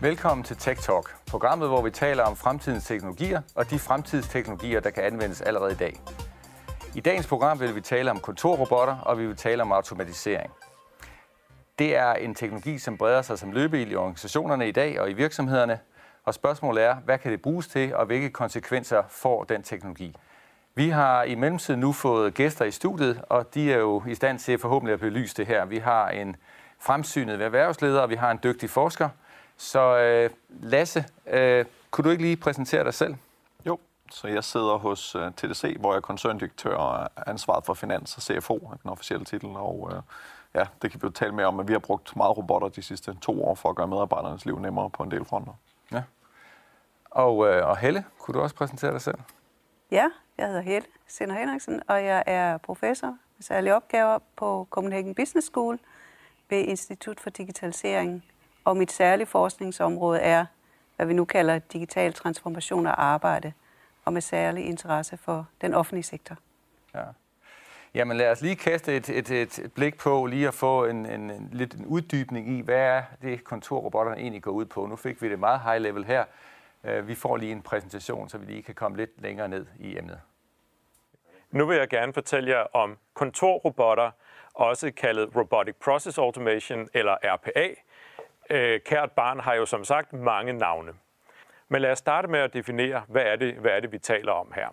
Velkommen til Tech Talk, programmet, hvor vi taler om fremtidens teknologier og de fremtidsteknologier, der kan anvendes allerede i dag. I dagens program vil vi tale om kontorrobotter, og vi vil tale om automatisering. Det er en teknologi, som breder sig som løbeild i organisationerne i dag og i virksomhederne. Og spørgsmålet er, hvad kan det bruges til, og hvilke konsekvenser får den teknologi? Vi har i mellemtiden nu fået gæster i studiet, og de er jo i stand til forhåbentlig at belyse det her. Vi har en fremsynet erhvervsleder, og vi har en dygtig forsker. Så øh, Lasse, øh, kunne du ikke lige præsentere dig selv? Jo, så jeg sidder hos øh, TDC, hvor jeg er koncerndirektør og er ansvaret for finans og CFO, den officielle titel. Og uh, ja, det kan vi jo tale mere om, men vi har brugt meget robotter de sidste to år for at gøre medarbejdernes liv nemmere på en del fronter. Ja. Og, øh, og Helle, kunne du også præsentere dig selv? Ja, jeg hedder Helle Sinder Henriksen, og jeg er professor med særlige opgaver på Copenhagen Business School ved Institut for Digitalisering. Og mit særlige forskningsområde er, hvad vi nu kalder digital transformation af arbejde, og med særlig interesse for den offentlige sektor. Ja. Jamen lad os lige kaste et, et, et blik på, lige at få en, en, en lidt en uddybning i, hvad er det kontorrobotterne egentlig går ud på. Nu fik vi det meget high level her. Øh, vi får lige en præsentation, så vi lige kan komme lidt længere ned i emnet. Nu vil jeg gerne fortælle jer om kontorrobotter, også kaldet Robotic Process Automation eller RPA. Øh, kært barn har jo som sagt mange navne. Men lad os starte med at definere, hvad er det, hvad er det vi taler om her.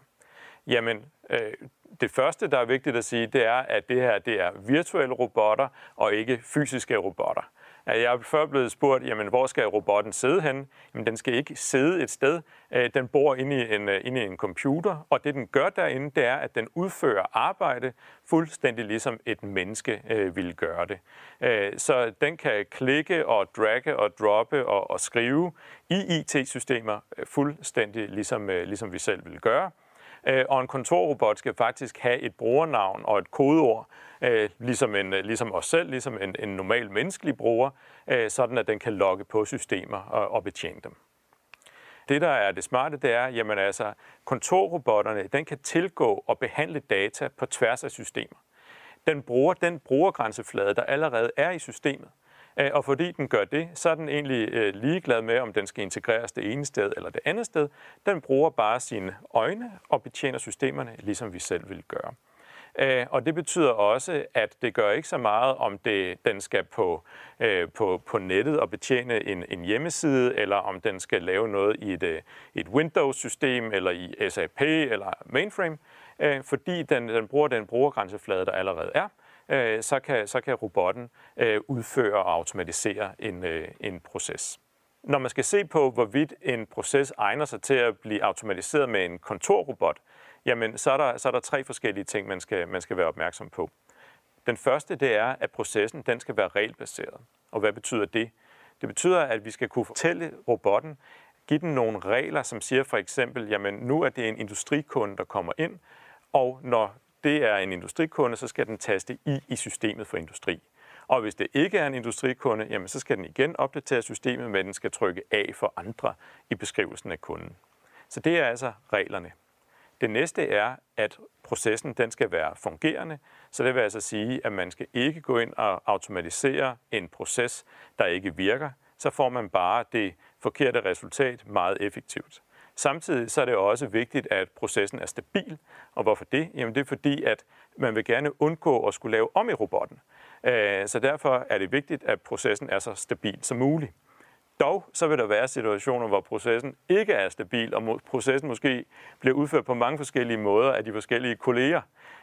Jamen, øh, det første, der er vigtigt at sige, det er, at det her det er virtuelle robotter og ikke fysiske robotter. Jeg er før blevet spurgt, jamen, hvor skal robotten sidde hen? Jamen, den skal ikke sidde et sted. Øh, den bor inde i, en, øh, inde i en computer, og det den gør derinde, det er, at den udfører arbejde fuldstændig ligesom et menneske øh, ville gøre det. Øh, så den kan klikke og dragge og droppe og, og skrive i IT-systemer øh, fuldstændig ligesom, øh, ligesom vi selv ville gøre. Øh, og en kontorrobot skal faktisk have et brugernavn og et kodeord, øh, ligesom, en, øh, ligesom os selv, ligesom en, en normal menneskelig bruger, sådan at den kan logge på systemer og, og betjene dem. Det, der er det smarte, det er, jamen altså, kontorrobotterne, den kan tilgå og behandle data på tværs af systemer. Den bruger den brugergrænseflade, der allerede er i systemet. Øh, og fordi den gør det, så er den egentlig øh, ligeglad med, om den skal integreres det ene sted eller det andet sted. Den bruger bare sine øjne og betjener systemerne, ligesom vi selv vil gøre. Øh, og det betyder også, at det gør ikke så meget, om det, den skal på, øh, på, på nettet og betjene en, en hjemmeside, eller om den skal lave noget i et, et Windows-system, eller i SAP, eller mainframe, fordi den, den bruger den brugergrænseflade, der allerede er, øh, så, kan, så kan robotten øh, udføre og automatisere en, øh, en proces. Når man skal se på, hvorvidt en proces egner sig til at blive automatiseret med en kontorrobot, jamen så er der, så er der tre forskellige ting, man skal, man skal være opmærksom på. Den første, det er, at processen den skal være regelbaseret. Og hvad betyder det? Det betyder, at vi skal kunne fortælle robotten, give den nogle regler, som siger for eksempel, jamen nu er det en industrikunde, der kommer ind, og når det er en industrikunde, så skal den taste i i systemet for industri. Og hvis det ikke er en industrikunde, jamen så skal den igen opdatere systemet, men den skal trykke A for andre i beskrivelsen af kunden. Så det er altså reglerne. Det næste er, at processen den skal være fungerende, så det vil altså sige, at man skal ikke gå ind og automatisere en proces, der ikke virker. Så får man bare det forkerte resultat meget effektivt. Samtidig så er det også vigtigt, at processen er stabil. Og hvorfor det? Jamen det er fordi, at man vil gerne undgå at skulle lave om i robotten. Øh, så derfor er det vigtigt, at processen er så stabil som muligt. Dog så vil der være situationer, hvor processen ikke er stabil, og processen måske bliver udført på mange forskellige måder af de forskellige kolleger.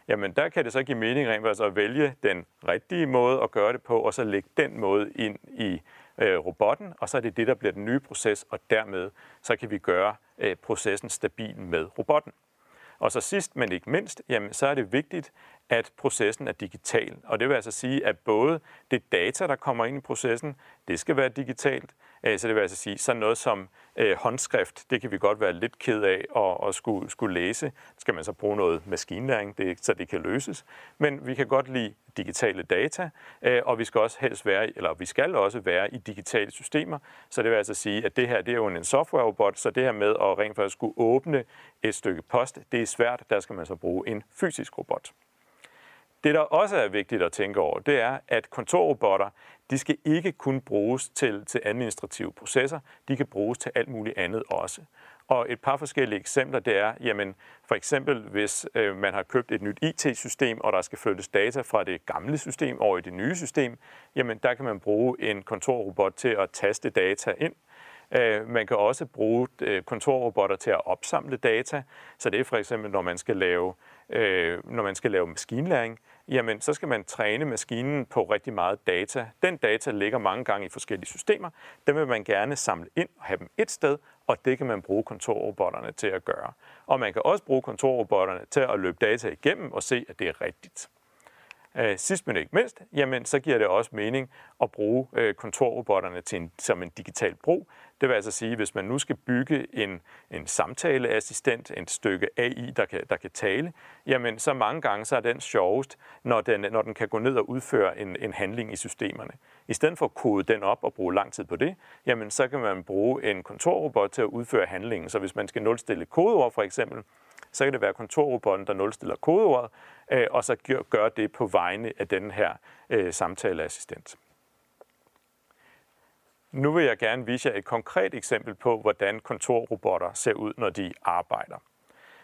Jamen der kan det så give mening rent faktisk at vælge den rigtige måde at gøre det på, og så lægge den måde ind i øh, robotten, og så er det det, der bliver den nye proces, og dermed så kan vi gøre øh, processen stabil med robotten. Og så sidst, men ikke mindst, jamen, så er det vigtigt, at processen er digital. Og det vil altså sige, at både det data, der kommer ind i processen, det skal være digitalt. Øh, så det vil altså sige, sådan noget som øh, håndskrift, det kan vi godt være lidt ked af at, at skulle, skulle læse. Skal man så bruge noget maskinlæring, det, så det kan løses. Men vi kan godt lide digitale data, øh, og vi skal også helst være, eller vi skal også være i digitale systemer. Så det vil altså sige, at det her det er jo en software-robot, så det her med at rent faktisk skulle åbne et stykke post, det er svært. Der skal man så bruge en fysisk robot. Det, der også er vigtigt at tænke over, det er, at kontorrobotter, de skal ikke kun bruges til, til administrative processer, de kan bruges til alt muligt andet også. Og et par forskellige eksempler, det er, jamen, for eksempel hvis øh, man har købt et nyt IT-system, og der skal flyttes data fra det gamle system over i det nye system, jamen der kan man bruge en kontorrobot til at taste data ind. Øh, man kan også bruge øh, kontorrobotter til at opsamle data, så det er for eksempel, når man skal lave, øh, når man skal lave maskinlæring, jamen så skal man træne maskinen på rigtig meget data. Den data ligger mange gange i forskellige systemer. Dem vil man gerne samle ind og have dem et sted, og det kan man bruge kontorrobotterne til at gøre. Og man kan også bruge kontorrobotterne til at løbe data igennem og se, at det er rigtigt. Øh, sidst men ikke mindst, jamen, så giver det også mening at bruge øh, kontorrobotterne til en, som en digital bro. Det vil altså sige, hvis man nu skal bygge en, en samtaleassistent, en stykke AI, der kan, der kan tale, jamen så mange gange så er den sjovest, når den, når den kan gå ned og udføre en, en handling i systemerne. I stedet for at kode den op og bruge lang tid på det, jamen så kan man bruge en kontorrobot til at udføre handlingen. Så hvis man skal nulstille kodeord for eksempel, så kan det være kontorrobotten, der nulstiller kodeordet, øh, og så gør det på vegne af den her øh, samtaleassistent. Nu vil jeg gerne vise jer et konkret eksempel på, hvordan kontorrobotter ser ud, når de arbejder.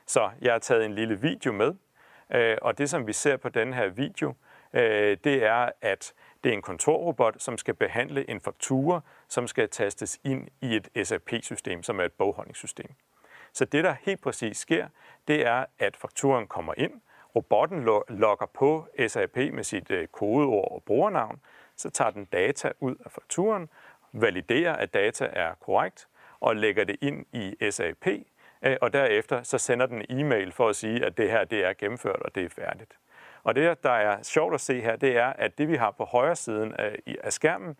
Så jeg har taget en lille video med, øh, og det som vi ser på den her video, øh, det er, at det er en kontorrobot, som skal behandle en faktura, som skal tastes ind i et SAP-system, som er et bogholdningssystem. Så det, der helt præcis sker, det er, at fakturen kommer ind, robotten logger på SAP med sit øh, kodeord og brugernavn, så tager den data ud af fakturen, validerer, at data er korrekt, og lægger det ind i SAP, øh, og derefter så sender den en e-mail for at sige, at det her det er gennemført, og det er færdigt. Og det, der er sjovt at se her, det er, at det vi har på højre siden af, af skærmen,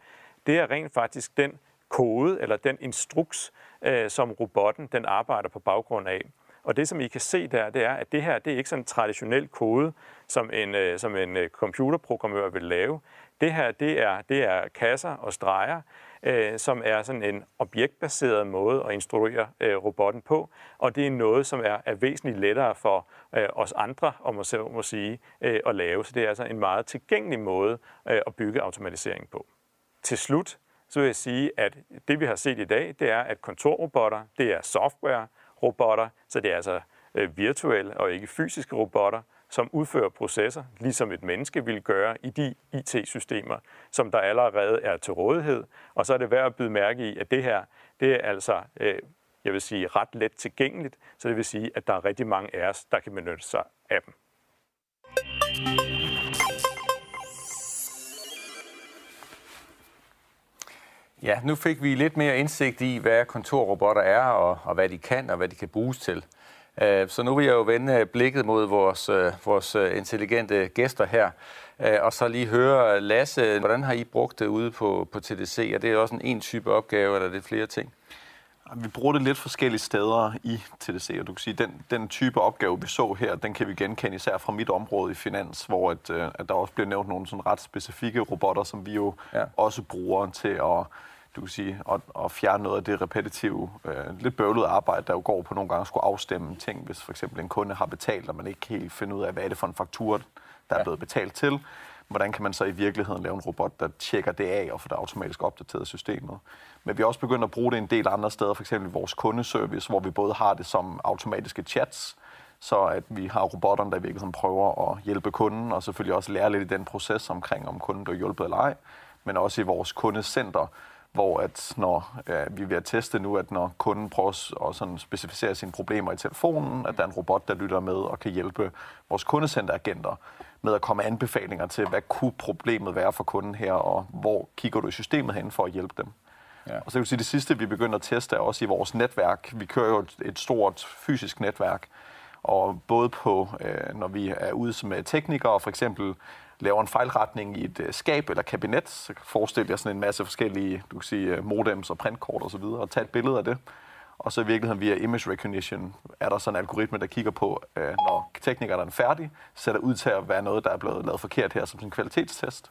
det er rent faktisk den kode eller den instruks, øh, som robotten den arbejder på baggrund af. Og det, som I kan se der, det er, at det her det er ikke sådan en traditionel kode, som en, øh, som en øh, computerprogrammør vil lave. Det her, det er, det er kasser og streger, øh, som er sådan en objektbaseret måde at instruere øh, robotten på, og det er noget, som er, er væsentligt lettere for øh, os andre, om at så må sige, øh, at lave. Så det er altså en meget tilgængelig måde øh, at bygge automatisering på. Til slut, så vil jeg sige, at det vi har set i dag, det er, at kontorrobotter, det er software-robotter, så det er altså øh, virtuelle og ikke fysiske robotter, som udfører processer, ligesom et menneske vil gøre i de IT-systemer, som der allerede er til rådighed. Og så er det værd at byde mærke i, at det her, det er altså, øh, jeg vil sige, ret let tilgængeligt, så det vil sige, at der er rigtig mange af os, der kan benytte sig af dem. Ja, nu fik vi lidt mere indsigt i, hvad kontorrobotter er, og, og hvad de kan, og hvad de kan bruges til. Øh, så nu vil jeg jo vende blikket mod vores, øh, vores øh, intelligente gæster her, og så lige høre, Lasse, hvordan har I brugt det ude på, på TDC? Er det også en en type opgave, eller er det flere ting? Vi bruger det lidt forskellige steder i TDC, og du kan sige, den, den type opgave, vi så her, den kan vi genkende især fra mit område i finans, hvor at, at der også bliver nævnt nogle sådan ret specifikke robotter, som vi jo ja. også bruger til at du kan sige, at, at fjerne noget af det repetitive, øh, lidt bøvlede arbejde, der jo går på nogle gange skulle afstemme ting, hvis for eksempel en kunde har betalt, og man ikke helt finder ud af, hvad er det for en faktur, der er blevet betalt til. Hvordan kan man så i virkeligheden lave en robot, der tjekker det af og får det automatisk opdateret systemet? Men vi har også begyndt at bruge det en del andre steder, f.eks. i vores kundeservice, hvor vi både har det som automatiske chats, så at vi har robotterne, der virkelig prøver at hjælpe kunden, og selvfølgelig også lære lidt i den proces omkring, om kunden bliver hjulpet eller ej, men også i vores kundecenter, hvor at når ja, vi er ved at teste nu, at når kunden prøver at sådan specificere sine problemer i telefonen, at der er en robot, der lytter med og kan hjælpe vores kundecenteragenter med at komme anbefalinger til, hvad kunne problemet være for kunden her, og hvor kigger du i systemet hen for at hjælpe dem. Ja. Og så kan vi sige, det sidste, vi begynder at teste, er også i vores netværk. Vi kører jo et, et stort fysisk netværk, og både på, øh, når vi er ude som teknikere, for eksempel laver en fejlretning i et øh, skab eller kabinet, så forestiller jeg sådan en masse forskellige du kan sige, øh, modems og printkort osv., og, og tage et billede af det. Og så i virkeligheden via image recognition er der sådan en algoritme, der kigger på, øh, når teknikeren er færdig, så er der ud til at være noget, der er blevet lavet forkert her som en kvalitetstest.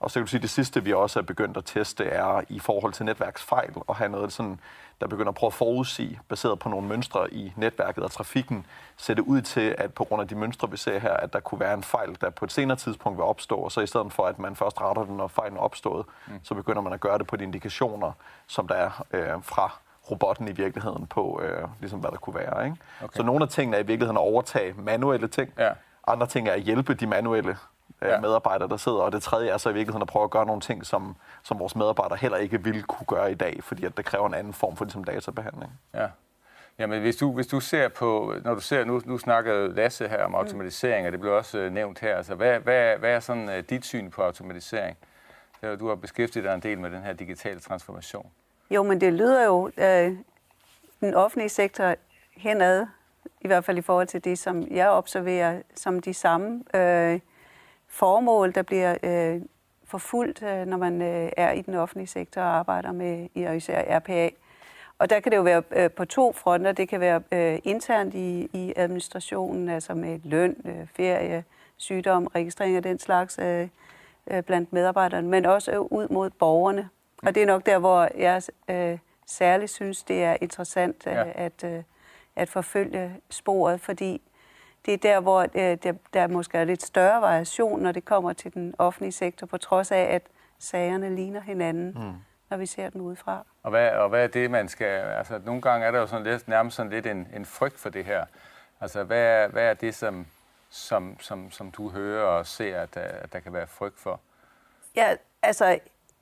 Og så kan du sige, at det sidste, vi også er begyndt at teste, er i forhold til netværksfejl, og have noget sådan, der begynder at prøve at forudsige, baseret på nogle mønstre i netværket og trafikken, sætte ud til, at på grund af de mønstre, vi ser her, at der kunne være en fejl, der på et senere tidspunkt vil opstå, og så i stedet for, at man først retter den, når fejlen er opstået, mm. så begynder man at gøre det på de indikationer, som der er øh, fra robotten i virkeligheden på, øh, ligesom hvad der kunne være. Ikke? Okay. Så nogle af tingene er i virkeligheden at overtage manuelle ting, ja. andre ting er at hjælpe de manuelle ja. medarbejdere, der sidder, og det tredje er så i virkeligheden at prøve at gøre nogle ting, som, som vores medarbejdere heller ikke ville kunne gøre i dag, fordi at det kræver en anden form for ligesom, databehandling. Ja. Jamen, hvis du, hvis du ser på, når du ser, nu, nu snakker Lasse her om automatisering, og det blev også øh, nævnt her, altså hvad, hvad, hvad er sådan uh, dit syn på automatisering? Du har beskæftiget dig en del med den her digitale transformation. Jo, men det lyder jo øh, den offentlige sektor henad, i hvert fald i forhold til det, som jeg observerer som de samme øh, formål, der bliver øh, forfulgt, øh, når man øh, er i den offentlige sektor og arbejder med især RPA. Og der kan det jo være øh, på to fronter. Det kan være øh, internt i, i administrationen, altså med løn, øh, ferie, sygdom, registrering af den slags øh, øh, blandt medarbejderne, men også øh, ud mod borgerne. Og det er nok der, hvor jeg øh, særligt synes, det er interessant øh, ja. at, øh, at forfølge sporet, fordi det er der, hvor øh, der, der måske er lidt større variation, når det kommer til den offentlige sektor, på trods af, at sagerne ligner hinanden, mm. når vi ser den udefra. Og hvad, og hvad er det, man skal... Altså, nogle gange er der jo sådan lidt, nærmest sådan lidt en, en frygt for det her. Altså, hvad er, hvad er det, som, som, som, som du hører og ser, at, at der kan være frygt for? Ja, altså,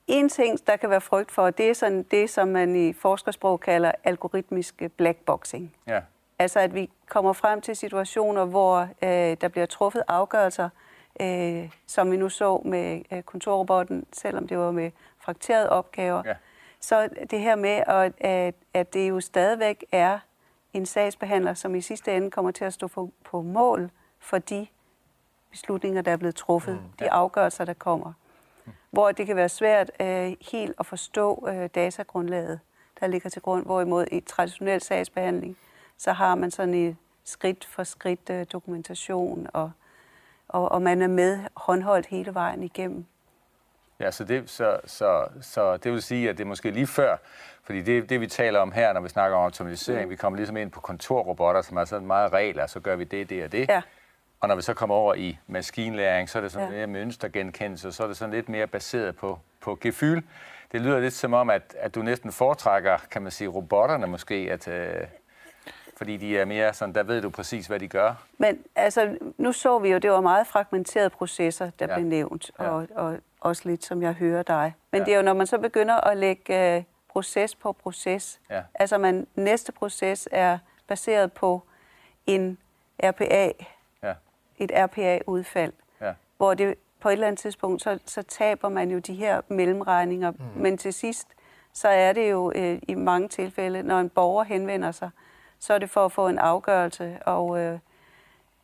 en ting, der kan være frygt for, det er sådan det, som man i forskersprog kalder algoritmisk blackboxing. Ja. Altså at vi kommer frem til situationer, hvor øh, der bliver truffet afgørelser, øh, som vi nu så med øh, kontorrobotten, selvom det var med frakterede opgaver. Ja. Så det her med, at, at, at det jo stadigvæk er en sagsbehandler, som i sidste ende kommer til at stå for, på mål for de beslutninger, der er blevet truffet, mm, ja. de afgørelser, der kommer. Mm. Hvor det kan være svært øh, helt at forstå øh, datagrundlaget, der ligger til grund, hvorimod i traditionel sagsbehandling, så har man sådan en skridt for skridt øh, dokumentation, og, og, og man er med håndholdt hele vejen igennem. Ja, så det, så, så, så det vil sige, at det er måske lige før, fordi det, det vi taler om her, når vi snakker om automatisering, mm. vi kommer ligesom ind på kontorrobotter, som er sådan meget regler, så gør vi det, det og det. Ja. Og når vi så kommer over i maskinlæring, så er det sådan ja. mere mønstergenkendelse, så er det sådan lidt mere baseret på, på gefyl. Det lyder lidt som om, at, at du næsten foretrækker, kan man sige, robotterne måske, at, øh, fordi de er mere sådan, der ved du præcis, hvad de gør. Men altså, nu så vi jo, det var meget fragmenterede processer, der ja. blev nævnt, ja. og, og også lidt, som jeg hører dig. Men ja. det er jo, når man så begynder at lægge uh, proces på proces, ja. altså man, næste proces er baseret på en RPA, ja. et RPA-udfald, ja. hvor det på et eller andet tidspunkt, så, så taber man jo de her mellemregninger, mm. men til sidst, så er det jo øh, i mange tilfælde, når en borger henvender sig, så er det for at få en afgørelse, og øh,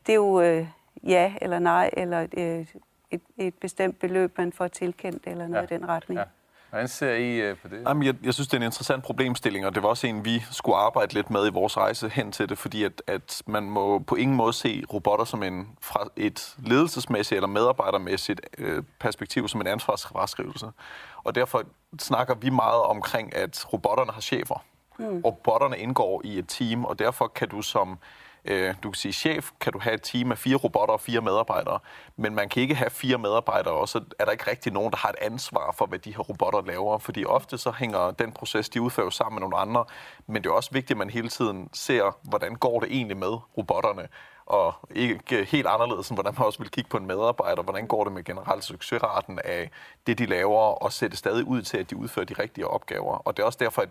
det er jo øh, ja eller nej, eller øh, et, et bestemt beløb, man får tilkendt, eller noget ja. i den retning. Ja. Hvordan ser I øh, på det? Jamen, jeg, jeg synes, det er en interessant problemstilling, og det var også en, vi skulle arbejde lidt med i vores rejse hen til det, fordi at, at man må på ingen måde se robotter som en, fra et ledelsesmæssigt eller medarbejdermæssigt øh, perspektiv som en ansvarsfraskrivelse. Og derfor snakker vi meget omkring, at robotterne har chefer. Mm. Og botterne indgår i et team, og derfor kan du som øh, du kan sige chef, kan du have et team af fire robotter og fire medarbejdere, men man kan ikke have fire medarbejdere, og så er der ikke rigtig nogen, der har et ansvar for, hvad de her robotter laver, fordi ofte så hænger den proces, de udfører sammen med nogle andre, men det er også vigtigt, at man hele tiden ser, hvordan går det egentlig med robotterne, og ikke helt anderledes, end hvordan man også vil kigge på en medarbejder. Hvordan går det med generelt succesraten af det, de laver, og sætte stadig ud til, at de udfører de rigtige opgaver. Og det er også derfor, at,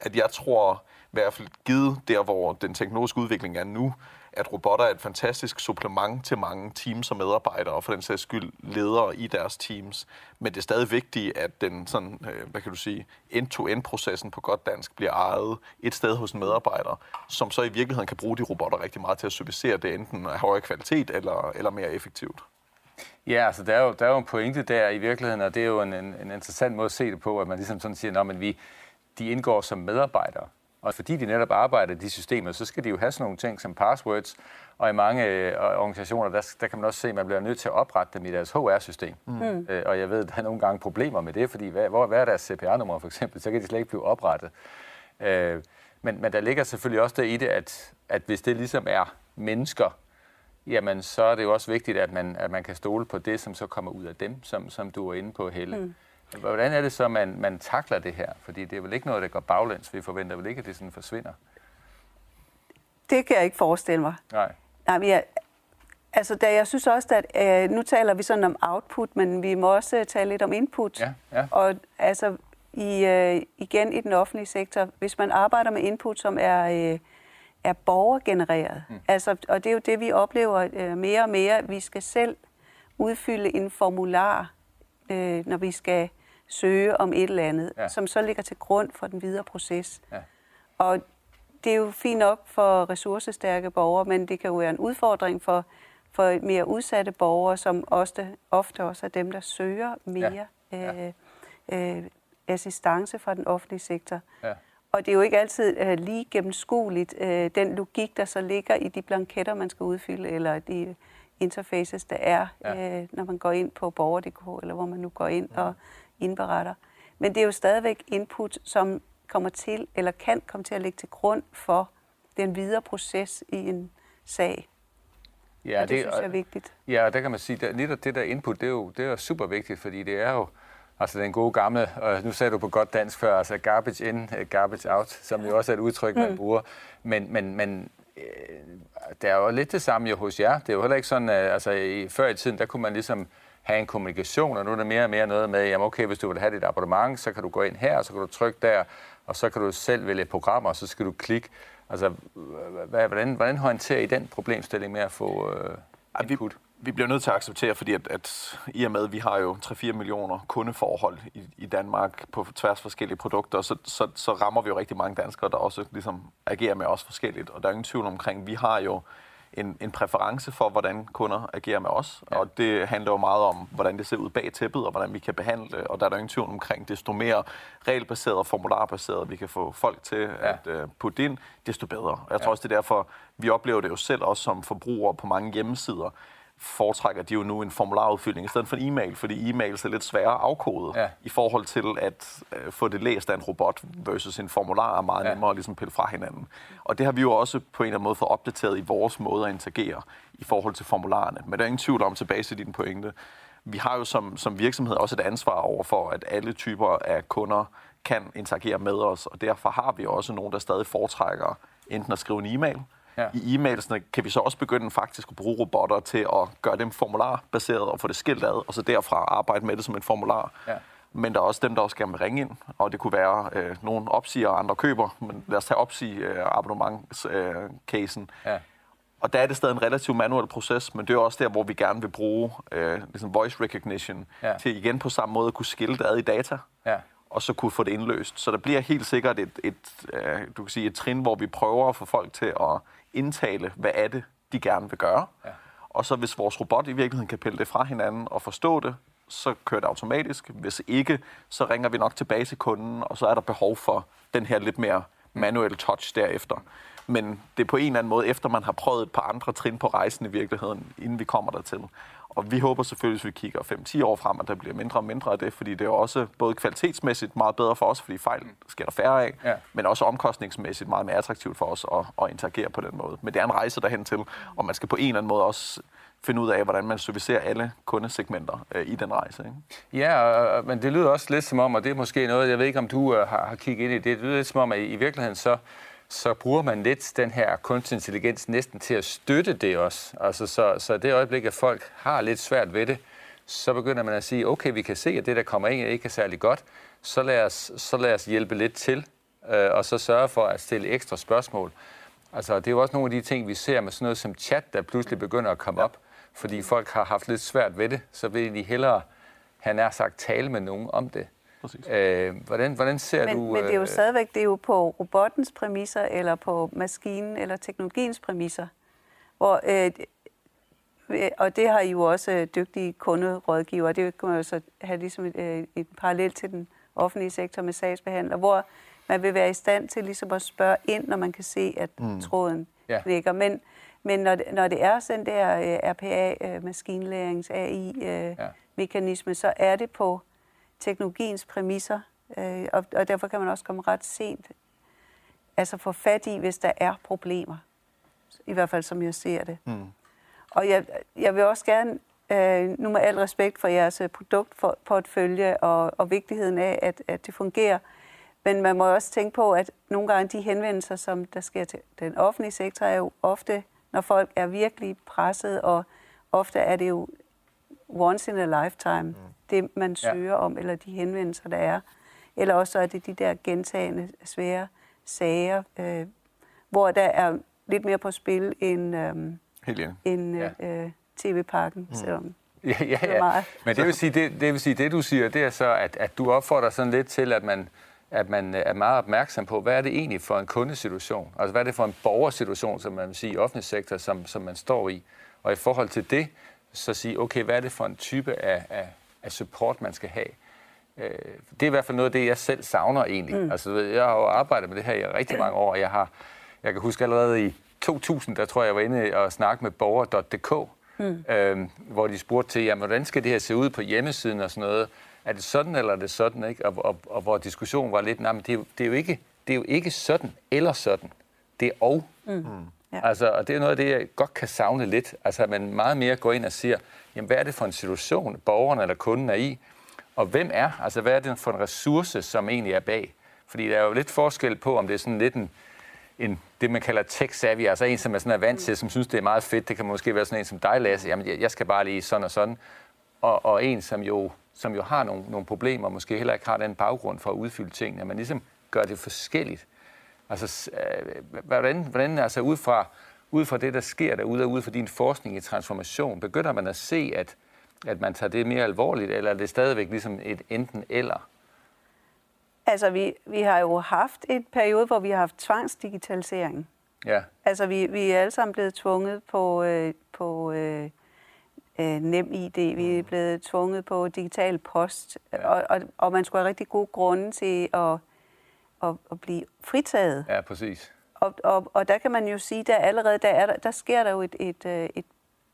at jeg tror, hvert fald givet der, hvor den teknologiske udvikling er nu, at robotter er et fantastisk supplement til mange teams og medarbejdere, og for den sags skyld ledere i deres teams. Men det er stadig vigtigt, at den sådan, øh, hvad kan du sige, end-to-end-processen på godt dansk bliver ejet et sted hos en medarbejder, som så i virkeligheden kan bruge de robotter rigtig meget til at servicere det enten af højere kvalitet eller, eller mere effektivt. Ja, altså der er, jo, der er jo en pointe der i virkeligheden, og det er jo en, en, en interessant måde at se det på, at man ligesom sådan siger, at vi, de indgår som medarbejdere og fordi de netop arbejder i de systemer, så skal de jo have sådan nogle ting som passwords, og i mange øh, organisationer, der, der kan man også se, at man bliver nødt til at oprette dem i deres HR-system. Mm. Øh, og jeg ved, at der er nogle gange problemer med det, fordi hvad, hvor, hvad er deres CPR-nummer for eksempel, så kan de slet ikke blive oprettet. Øh, men, men der ligger selvfølgelig også det i det, at, at hvis det ligesom er mennesker, jamen så er det jo også vigtigt, at man, at man kan stole på det, som så kommer ud af dem, som, som du er inde på, Helle. Mm. Hvordan er det så, man, man takler det her? Fordi det er vel ikke noget, der går baglæns. Vi forventer vel ikke, at det sådan forsvinder? Det kan jeg ikke forestille mig. Nej. Nej, men jeg, altså, da jeg synes også, at øh, nu taler vi sådan om output, men vi må også tale lidt om input. Ja, ja. Og altså, i, øh, igen i den offentlige sektor, hvis man arbejder med input, som er, øh, er borgergenereret, mm. altså, og det er jo det, vi oplever øh, mere og mere, vi skal selv udfylde en formular, øh, når vi skal søge om et eller andet, ja. som så ligger til grund for den videre proces. Ja. Og det er jo fint nok for ressourcestærke borgere, men det kan jo være en udfordring for, for mere udsatte borgere, som ofte, ofte også er dem, der søger mere ja. Ja. Øh, øh, assistance fra den offentlige sektor. Ja. Og det er jo ikke altid øh, lige gennemskueligt, øh, den logik, der så ligger i de blanketter, man skal udfylde, eller de interfaces, der er, ja. øh, når man går ind på borger.dk, eller hvor man nu går ind ja. og indberetter. Men det er jo stadigvæk input, som kommer til, eller kan komme til at ligge til grund for den videre proces i en sag. Ja, og det, det synes jeg er vigtigt. Ja, og der kan man sige, at netop det der input, det er jo, det er super vigtigt, fordi det er jo altså den gode gamle, og nu sagde du på godt dansk før, altså garbage in, garbage out, som jo også er et udtryk, man mm. bruger. Men, men, men øh, det er jo lidt det samme jo hos jer. Det er jo heller ikke sådan, at, altså i, før i tiden, der kunne man ligesom have en kommunikation, og nu er det mere og mere noget med, jamen okay, hvis du vil have dit abonnement, så kan du gå ind her, og så kan du trykke der, og så kan du selv vælge programmer, og så skal du klikke. Altså, hvordan, hvordan håndterer I den problemstilling med at få øh, input? Vi, bliver nødt til at acceptere, fordi at, at i og med, at vi har jo 3-4 millioner kundeforhold i, i Danmark på tværs forskellige produkter, så, så, så rammer vi jo rigtig mange danskere, der også ligesom agerer med os forskelligt. Og der er ingen tvivl omkring, vi har jo en, en præference for, hvordan kunder agerer med os. Ja. Og det handler jo meget om, hvordan det ser ud bag tæppet, og hvordan vi kan behandle. Og der er der ingen tvivl omkring, desto mere regelbaseret og formularbaseret vi kan få folk til ja. at uh, putte ind, desto bedre. Og jeg tror ja. også, det er derfor, vi oplever det jo selv også som forbrugere på mange hjemmesider, foretrækker de jo nu en formularudfyldning i stedet for en e-mail, fordi e-mails er lidt sværere at afkode ja. i forhold til at øh, få det læst af en robot versus en formular er meget ja. nemmere at ligesom pille fra hinanden. Og det har vi jo også på en eller anden måde fået opdateret i vores måde at interagere i forhold til formularerne. Men der er ingen tvivl om, tilbage til din pointe, vi har jo som, som virksomhed også et ansvar over for, at alle typer af kunder kan interagere med os, og derfor har vi også nogen, der stadig foretrækker enten at skrive en e-mail, Ja. I e-mailsene kan vi så også begynde faktisk at bruge robotter til at gøre dem formularbaseret og få det skilt ad, og så derfra arbejde med det som en formular. Ja. Men der er også dem, der også gerne vil ringe ind, og det kunne være, øh, nogen opsiger og andre køber, men lad os tage opsige øh. Øh, ja. Og der er det stadig en relativt manuel proces, men det er også der, hvor vi gerne vil bruge øh, ligesom voice recognition ja. til igen på samme måde at kunne skilte ad i data. Ja og så kunne få det indløst. Så der bliver helt sikkert et, et, øh, du kan sige, et trin, hvor vi prøver at få folk til at indtale, hvad er det, de gerne vil gøre. Ja. Og så hvis vores robot i virkeligheden kan pille det fra hinanden og forstå det, så kører det automatisk. Hvis ikke, så ringer vi nok tilbage til kunden, og så er der behov for den her lidt mere manuelle touch derefter. Men det er på en eller anden måde, efter man har prøvet et par andre trin på rejsen i virkeligheden, inden vi kommer dertil. Og vi håber selvfølgelig, hvis vi kigger 5-10 år frem, at der bliver mindre og mindre af det, fordi det er også både kvalitetsmæssigt meget bedre for os, fordi fejl sker der færre af, ja. men også omkostningsmæssigt meget mere attraktivt for os at, at interagere på den måde. Men det er en rejse derhen til, og man skal på en eller anden måde også finde ud af, hvordan man servicerer alle kundesegmenter øh, i den rejse. Ikke? Ja, men det lyder også lidt som om, og det er måske noget, jeg ved ikke, om du øh, har, har kigget ind i det, det lyder lidt som om, at i virkeligheden så så bruger man lidt den her kunstig intelligens næsten til at støtte det også. Altså, så, så det øjeblik, at folk har lidt svært ved det, så begynder man at sige, okay, vi kan se, at det, der kommer ind, ikke er særlig godt, så lad os, så lad os hjælpe lidt til, øh, og så sørge for at stille ekstra spørgsmål. Altså, det er jo også nogle af de ting, vi ser med sådan noget som chat, der pludselig begynder at komme op, fordi folk har haft lidt svært ved det, så vil de hellere, han er sagt, tale med nogen om det. Præcis. Øh, hvordan, hvordan ser men, du... Men det er jo øh, stadigvæk det er jo på robottens præmisser, eller på maskinen, eller teknologiens præmisser. Hvor, øh, og det har I jo også øh, dygtige kunderådgiver. Det kan man jo så have ligesom et, øh, et parallel til den offentlige sektor med sagsbehandler, hvor man vil være i stand til ligesom at spørge ind, når man kan se, at mm. tråden Ja. knækker. Men, men når, det, når det er sådan der øh, RPA, øh, maskinlærings, AI, øh, Ja. så er det på teknologiens præmisser, øh, og, og derfor kan man også komme ret sent altså få fat i, hvis der er problemer. I hvert fald, som jeg ser det. Mm. Og jeg, jeg vil også gerne, øh, nu med al respekt for jeres øh, produktportfølje og, og vigtigheden af, at, at det fungerer, men man må også tænke på, at nogle gange de henvendelser, som der sker til den offentlige sektor, er jo ofte, når folk er virkelig presset, og ofte er det jo once in a lifetime, mm. det man Ja. søger om, eller de henvendelser, der er. Eller også så er det de der gentagende svære sager, øh, hvor der er lidt mere på spil end, øh, Helt enig. end Ja. øh, TV-pakken, mm. selvom Ja, ja, ja. Men det vil, sige, det, det vil sige, det du siger, det er så, at, at du opfordrer sådan lidt til, at man, at man er meget opmærksom på, hvad er det egentlig for en kundesituation? Altså, hvad er det for en borgersituation, som man vil sige, i offentlig sektor, som, som man står i? Og i forhold til det, så sige, okay, hvad er det for en type af, af, af support, man skal have? Øh, det er i hvert fald noget af det, jeg selv savner egentlig. Mm. Altså, jeg har jo arbejdet med det her i rigtig mange år, og jeg har, jeg kan huske allerede i 2000, der tror jeg, jeg var inde og snakke med borger.dk, mm. øh, hvor de spurgte til, jamen, hvordan skal det her se ud på hjemmesiden og sådan noget? Er det sådan, eller er det sådan? Ikke? Og, og, og hvor diskussionen var lidt, nej, men det er, jo, det, er jo ikke, det er jo ikke sådan eller sådan. Det er og. Mm. Ja. Altså, og det er noget af det, jeg godt kan savne lidt. Altså, at man meget mere går ind og siger, jamen, hvad er det for en situation, borgeren eller kunden er i? Og hvem er? Altså, hvad er det for en ressource, som egentlig er bag? Fordi der er jo lidt forskel på, om det er sådan lidt en, en det, man kalder tech-savvy, altså en, som er sådan er vant til, som synes, det er meget fedt. Det kan måske være sådan en som dig, Lasse. Jamen, jeg- jeg skal bare lige sådan og sådan. Og, og en, som jo, som jo har nogle, nogle problemer, og måske heller ikke har den baggrund for at udfylde tingene. Man ligesom gør det forskelligt. Altså, øh, hvordan, hvordan altså ud fra, ud fra det, der sker derude, og ud fra din forskning i transformation, begynder man at se, at, at man tager det mere alvorligt, eller er det stadigvæk ligesom et enten eller? Altså, vi, vi har jo haft et periode, hvor vi har haft tvangsdigitalisering. Ja, Altså, vi, vi er alle sammen blevet tvunget på, øh, på øh, øh, NemID, vi er blevet tvunget på digital post, ja. og, og, og man skulle have rigtig gode grunde til at, at, at blive fritaget. ja, præcis. Og, og, og der kan man jo sige, der allerede der, er der, sker der jo et, et, øh, et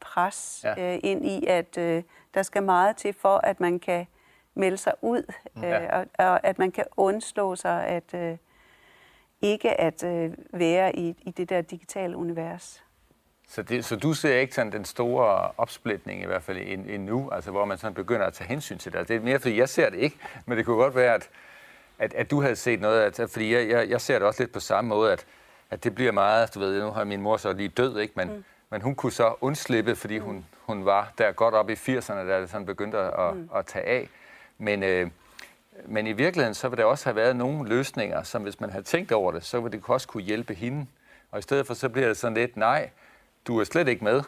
pres Ja. øh, ind i, at øh, der skal meget til for, at man kan melde sig ud, øh, Ja. og, og at man kan undslå sig at øh, ikke at øh, være i, i det der digitale univers. Så, det, så du ser ikke sådan den store opsplitning, i hvert fald en- endnu, altså hvor man sådan begynder at tage hensyn til det. Altså, det er mere, fordi jeg ser det ikke, men det kunne godt være, at, at, at du havde set noget, at, fordi jeg, jeg, jeg ser det også lidt på samme måde, at, at det bliver meget, du ved, nu har min mor så lige død, ikke? Men, mm. men hun kunne så undslippe, fordi hun, hun var der godt op i 80'erne, da det sådan begyndte at, mm. at tage af. Men, øh, men i virkeligheden, så vil der også have været nogle løsninger, som hvis man havde tænkt over det, så ville det også kunne hjælpe hende. Og i stedet for, så bliver det sådan lidt, nej, du er slet ikke med.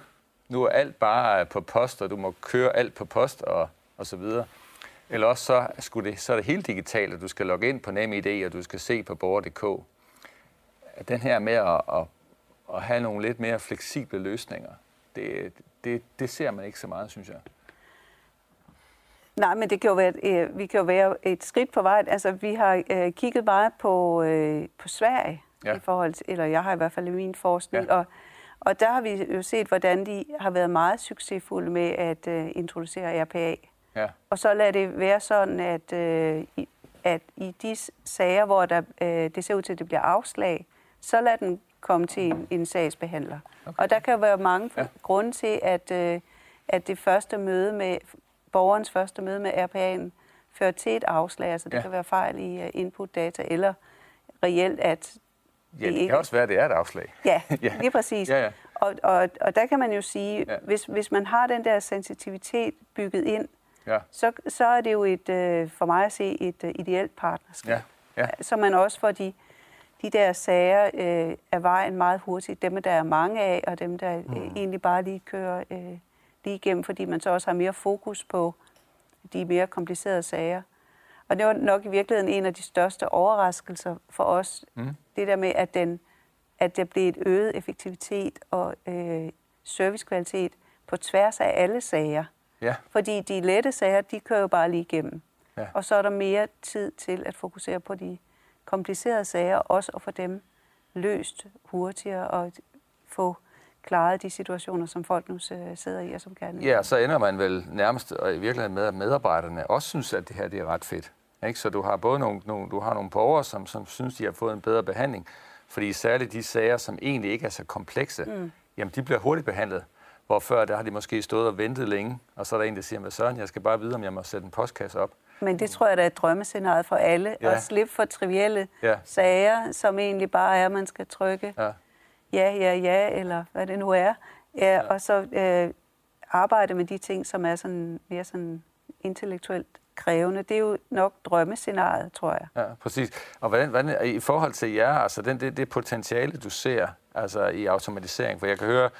Nu er alt bare på post, og du må køre alt på post og, og så videre. Eller også så, skulle det, så er det helt digitalt, at du skal logge ind på NemID, og du skal se på borger.dk. Den her med at, at, at have nogle lidt mere fleksible løsninger, det, det, det ser man ikke så meget, synes jeg. Nej, men det kan jo være, øh, vi kan jo være et skridt på vej. Altså, vi har øh, kigget meget på, øh, på Sverige, Ja. i forhold til, eller jeg har i hvert fald i min forskning, ja. og, og der har vi jo set, hvordan de har været meget succesfulde med at øh, introducere RPA. Ja, Og så lader det være sådan, at, øh, at i de sager, hvor der, øh, det ser ud til, at det bliver afslag, så lad den komme til en, en sagsbehandler. Okay. Og der kan være mange Ja. grunde til, at, øh, at det første møde med borgerens første møde med RPA'en fører til et afslag. Altså det Ja. kan være fejl i uh, input data, eller reelt, at ja det ikke- kan også være, at det er et afslag. Ja, Ja. lige præcis. Ja, ja. Og, og, og der kan man jo sige, ja. hvis, hvis man har den der sensitivitet bygget ind, Ja, så, så er det jo et, øh, for mig at se et øh, ideelt partnerskab. ja, ja. Så man også får de, de der sager øh, af vejen meget hurtigt. Dem, der er mange af, og dem, der mm. øh, egentlig bare lige kører øh, lige igennem, fordi man så også har mere fokus på de mere komplicerede sager. Og det var nok i virkeligheden en af de største overraskelser for os. Mm. Det der med, at, den, at der blev et øget effektivitet og øh, servicekvalitet på tværs af alle sager. Ja, Fordi de lette sager, de kører jo bare lige igennem. Ja. Og så er der mere tid til at fokusere på de komplicerede sager, også at få dem løst hurtigere og få klaret de situationer, som folk nu sidder i og som gerne Ja, så ender man vel nærmest og i virkeligheden med, at medarbejderne også synes, at det her det er ret fedt. Ikke? Så du har både nogle, nogle, du har nogle borgere, som, som synes, de har fået en bedre behandling, fordi særligt de sager, som egentlig ikke er så komplekse, mm. jamen de bliver hurtigt behandlet. Hvor før, der har de måske stået og ventet længe, og så er der en, der siger, med Søren, jeg skal bare vide, om jeg må sætte en postkasse op. Men det tror jeg, der er et drømmescenarie for alle. Ja. At slippe for trivielle ja. sager, som egentlig bare er, at man skal trykke ja, ja, ja, ja eller hvad det nu er. Ja, ja. Og så øh, arbejde med de ting, som er sådan mere sådan intellektuelt krævende. Det er jo nok drømmescenariet, tror jeg. Ja, præcis. Og hvordan, hvordan i forhold til jer, altså den, det, det potentiale, du ser altså i automatisering, for jeg kan høre,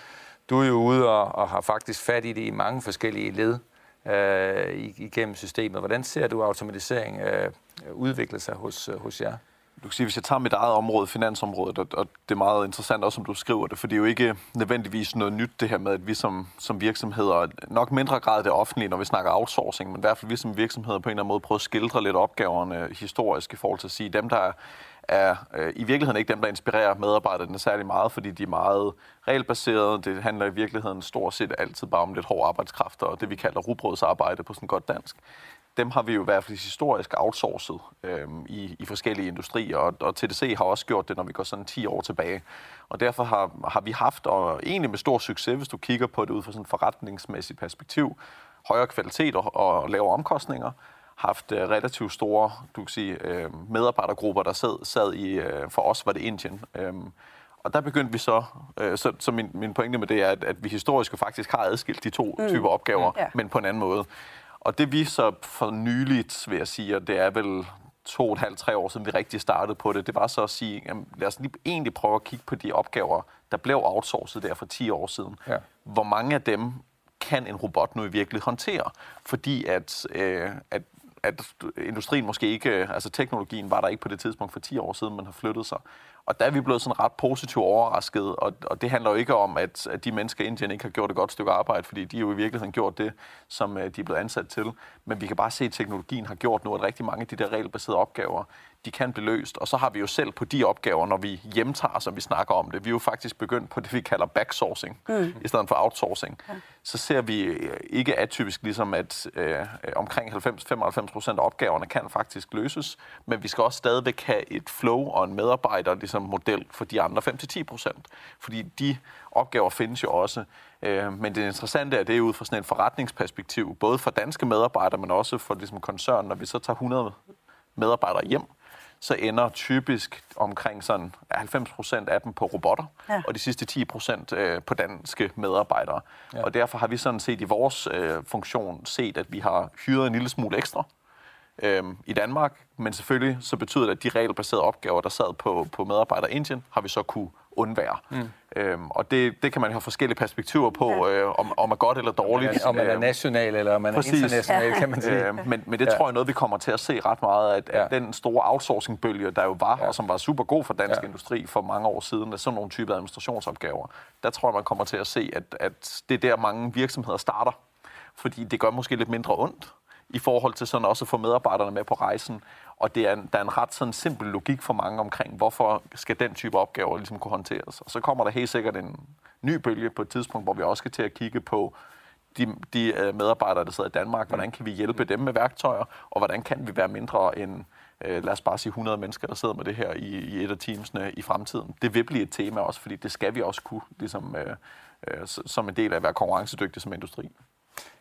du er jo ude og, og har faktisk fat i det i mange forskellige led øh, igennem systemet. Hvordan ser du automatisering øh, udvikle sig hos, øh, hos jer? Du kan sige, hvis jeg tager mit eget område, finansområdet, og, og det er meget interessant også, som du skriver det, for det er jo ikke nødvendigvis noget nyt, det her med, at vi som, som virksomheder, nok mindre grad det offentlige, når vi snakker outsourcing, men i hvert fald vi som virksomheder på en eller anden måde prøver at skildre lidt opgaverne historisk i forhold til at sige, dem, der er øh, i virkeligheden ikke dem, der inspirerer medarbejderne særlig meget, fordi de er meget regelbaserede. Det handler i virkeligheden stort set altid bare om lidt hård arbejdskraft, og det vi kalder rugbrødsarbejde på sådan godt dansk. Dem har vi jo i hvert fald historisk outsourcet øh, i, i forskellige industrier, og, og TDC har også gjort det, når vi går sådan 10 år tilbage. Og derfor har, har vi haft, og egentlig med stor succes, hvis du kigger på det ud fra sådan et forretningsmæssigt perspektiv, højere kvalitet og, og lavere omkostninger, haft uh, relativt store du kan sige, uh, medarbejdergrupper, der sad, sad i, uh, for os var det Indien. Um, og der begyndte vi så, uh, så, så min, min pointe med det er, at, at vi historisk faktisk har adskilt de to mm. typer opgaver, ja. men på en anden måde. Og det vi så for nyligt, vil jeg sige, og det er vel to og et halvt, tre år siden, vi rigtig startede på det, det var så at sige, jamen, lad os lige egentlig prøve at kigge på de opgaver, der blev outsourcet der for 10 år siden. Ja. Hvor mange af dem kan en robot nu i virkeligheden håndtere? Fordi at, øh, at at industrien måske ikke, øh, altså teknologien var der ikke på det tidspunkt for 10 år siden, man har flyttet sig. Og der er vi blevet sådan ret positivt overrasket, og, og det handler jo ikke om, at, at de mennesker i Indien ikke har gjort et godt stykke arbejde, fordi de jo i virkeligheden gjort det, som øh, de er blevet ansat til. Men vi kan bare se, at teknologien har gjort nu, at rigtig mange af de der regelbaserede opgaver, de kan blive løst. Og så har vi jo selv på de opgaver, når vi hjemtager, som vi snakker om det, vi er jo faktisk begyndt på det, vi kalder backsourcing, mm. i stedet for outsourcing. Ja. Så ser vi øh, ikke atypisk ligesom, at øh, omkring 90-95 procent af opgaverne kan faktisk løses, men vi skal også stadigvæk have et flow og en medarbejder ligesom model for de andre 5-10 procent. Fordi de opgaver findes jo også. Øh, men det interessante er, det er ud fra sådan et forretningsperspektiv, både for danske medarbejdere, men også for ligesom koncern, når vi så tager 100 medarbejdere hjem, så ender typisk omkring sådan 90 procent af dem på robotter, ja. og de sidste 10 procent øh, på danske medarbejdere. Ja. Og derfor har vi sådan set i vores øh, funktion set, at vi har hyret en lille smule ekstra øh, i Danmark, men selvfølgelig så betyder det, at de regelbaserede opgaver, der sad på, på medarbejdere i Indien, har vi så kunne undvære. Mm. Øhm, og det, det kan man have forskellige perspektiver på, ja. øh, om, om er godt eller dårligt. Om man er øhm, national eller om man Præcis. er international, ja. kan man sige. Øh, men, men det ja. tror jeg er noget, vi kommer til at se ret meget, at, ja. at den store outsourcing-bølge, der jo var, ja. og som var super god for dansk ja. industri for mange år siden, af sådan nogle typer administrationsopgaver, der tror jeg, man kommer til at se, at, at det er der, mange virksomheder starter. Fordi det gør måske lidt mindre ondt, i forhold til sådan også at få medarbejderne med på rejsen. Og det er, der er en ret sådan simpel logik for mange omkring, hvorfor skal den type opgaver ligesom kunne håndteres. Og så kommer der helt sikkert en ny bølge på et tidspunkt, hvor vi også skal til at kigge på de, de øh, medarbejdere, der sidder i Danmark. Hvordan kan vi hjælpe dem med værktøjer, og hvordan kan vi være mindre end, øh, lad os bare sige 100 mennesker, der sidder med det her i, i et af teamsene i fremtiden. Det vil blive et tema også, fordi det skal vi også kunne, ligesom, øh, øh, som en del af at være konkurrencedygtig som industri.